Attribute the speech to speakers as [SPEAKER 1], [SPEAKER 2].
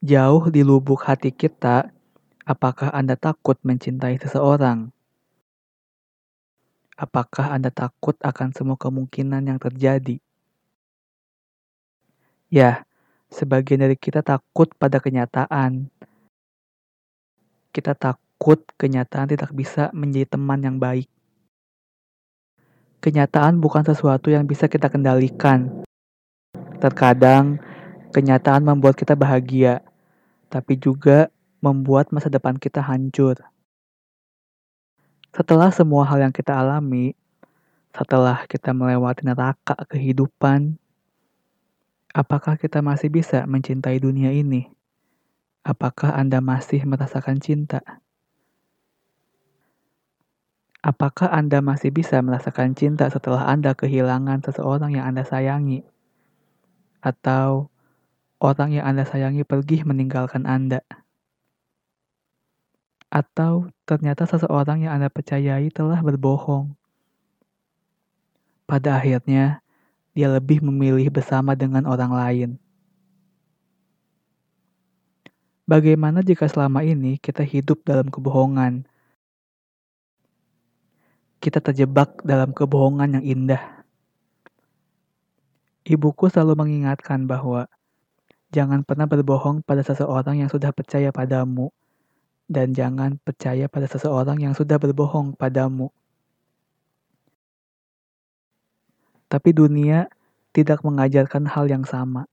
[SPEAKER 1] Jauh di lubuk hati kita, apakah Anda takut mencintai seseorang? Apakah Anda takut akan semua kemungkinan yang terjadi? Ya, sebagian dari kita takut pada kenyataan. Kita takut kenyataan tidak bisa menjadi teman yang baik. Kenyataan bukan sesuatu yang bisa kita kendalikan. Terkadang, kenyataan membuat kita bahagia, tapi juga membuat masa depan kita hancur. Setelah semua hal yang kita alami, setelah kita melewati neraka kehidupan, apakah kita masih bisa mencintai dunia ini? Apakah Anda masih merasakan cinta? Apakah Anda masih bisa merasakan cinta setelah Anda kehilangan seseorang yang Anda sayangi? Atau orang yang Anda sayangi pergi meninggalkan Anda? Atau ternyata seseorang yang Anda percayai telah berbohong? Pada akhirnya, dia lebih memilih bersama dengan orang lain. Bagaimana jika selama ini kita hidup dalam kebohongan? Kita terjebak dalam kebohongan yang indah. Ibuku selalu mengingatkan bahwa Jangan pernah berbohong pada seseorang yang sudah percaya padamu, dan jangan percaya pada seseorang yang sudah berbohong padamu. Tapi dunia tidak mengajarkan hal yang sama.